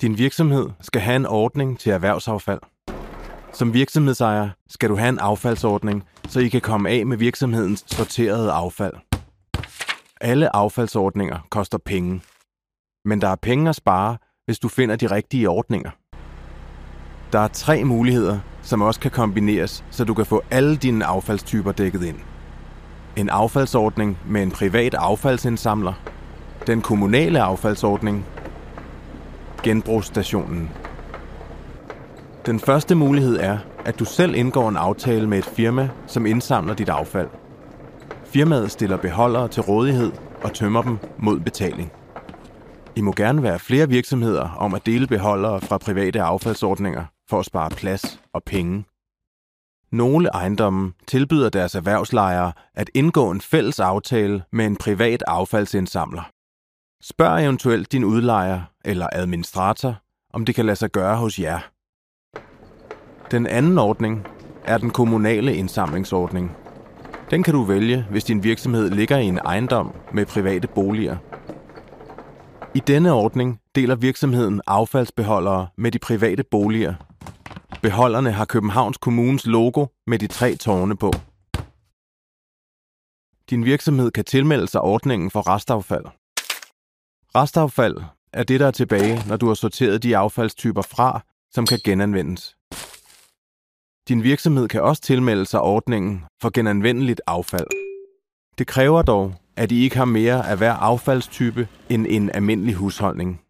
Din virksomhed skal have en ordning til erhvervsaffald. Som virksomhedsejer skal du have en affaldsordning, så I kan komme af med virksomhedens sorterede affald. Alle affaldsordninger koster penge. Men der er penge at spare, hvis du finder de rigtige ordninger. Der er tre muligheder, som også kan kombineres, så du kan få alle dine affaldstyper dækket ind. En affaldsordning med en privat affaldsindsamler, den kommunale affaldsordning, genbrugsstationen. Den første mulighed er, at du selv indgår en aftale med et firma, som indsamler dit affald. Firmaet stiller beholdere til rådighed og tømmer dem mod betaling. I må gerne være flere virksomheder om at dele beholdere fra private affaldsordninger for at spare plads og penge. Nogle ejendomme tilbyder deres erhvervslejere at indgå en fælles aftale med en privat affaldsindsamler. Spørg eventuelt din udlejer eller administrator, om det kan lade sig gøre hos jer. Den anden ordning er den kommunale indsamlingsordning. Den kan du vælge, hvis din virksomhed ligger i en ejendom med private boliger. I denne ordning deler virksomheden affaldsbeholdere med de private boliger. Beholderne har Københavns Kommunes logo med de tre tårne på. Din virksomhed kan tilmelde sig ordningen for restaffald. Restaffald er det, der er tilbage, når du har sorteret de affaldstyper fra, som kan genanvendes. Din virksomhed kan også tilmelde sig ordningen for genanvendeligt affald. Det kræver dog, at I ikke har mere af hver affaldstype end en almindelig husholdning.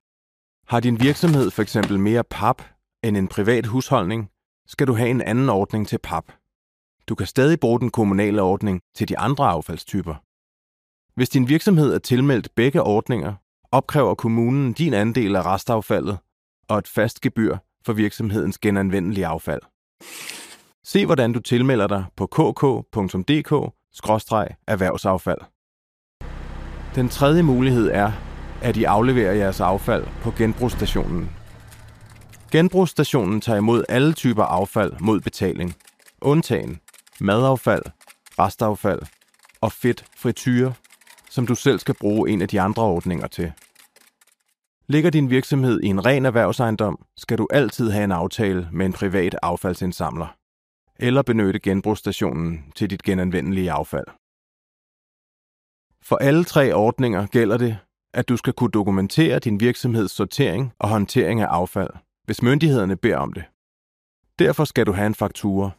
Har din virksomhed f.eks. mere pap end en privat husholdning, skal du have en anden ordning til pap. Du kan stadig bruge den kommunale ordning til de andre affaldstyper. Hvis din virksomhed er tilmeldt begge ordninger, opkræver kommunen din andel af restaffaldet og et fast gebyr for virksomhedens genanvendelige affald. Se hvordan du tilmelder dig på kk.dk-erhvervsaffald. Den tredje mulighed er, at I afleverer jeres affald på genbrugsstationen. Genbrugsstationen tager imod alle typer affald mod betaling, undtagen madaffald, restaffald og fedt frityre, som du selv skal bruge en af de andre ordninger til. Ligger din virksomhed i en ren erhvervsejendom, skal du altid have en aftale med en privat affaldsindsamler eller benytte genbrugsstationen til dit genanvendelige affald. For alle tre ordninger gælder det, at du skal kunne dokumentere din virksomheds sortering og håndtering af affald, hvis myndighederne beder om det. Derfor skal du have en faktura.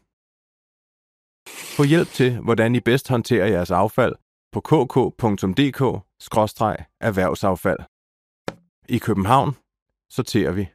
Få hjælp til, hvordan I bedst håndterer jeres affald på kk.dk-erhvervsaffald. I København sorterer vi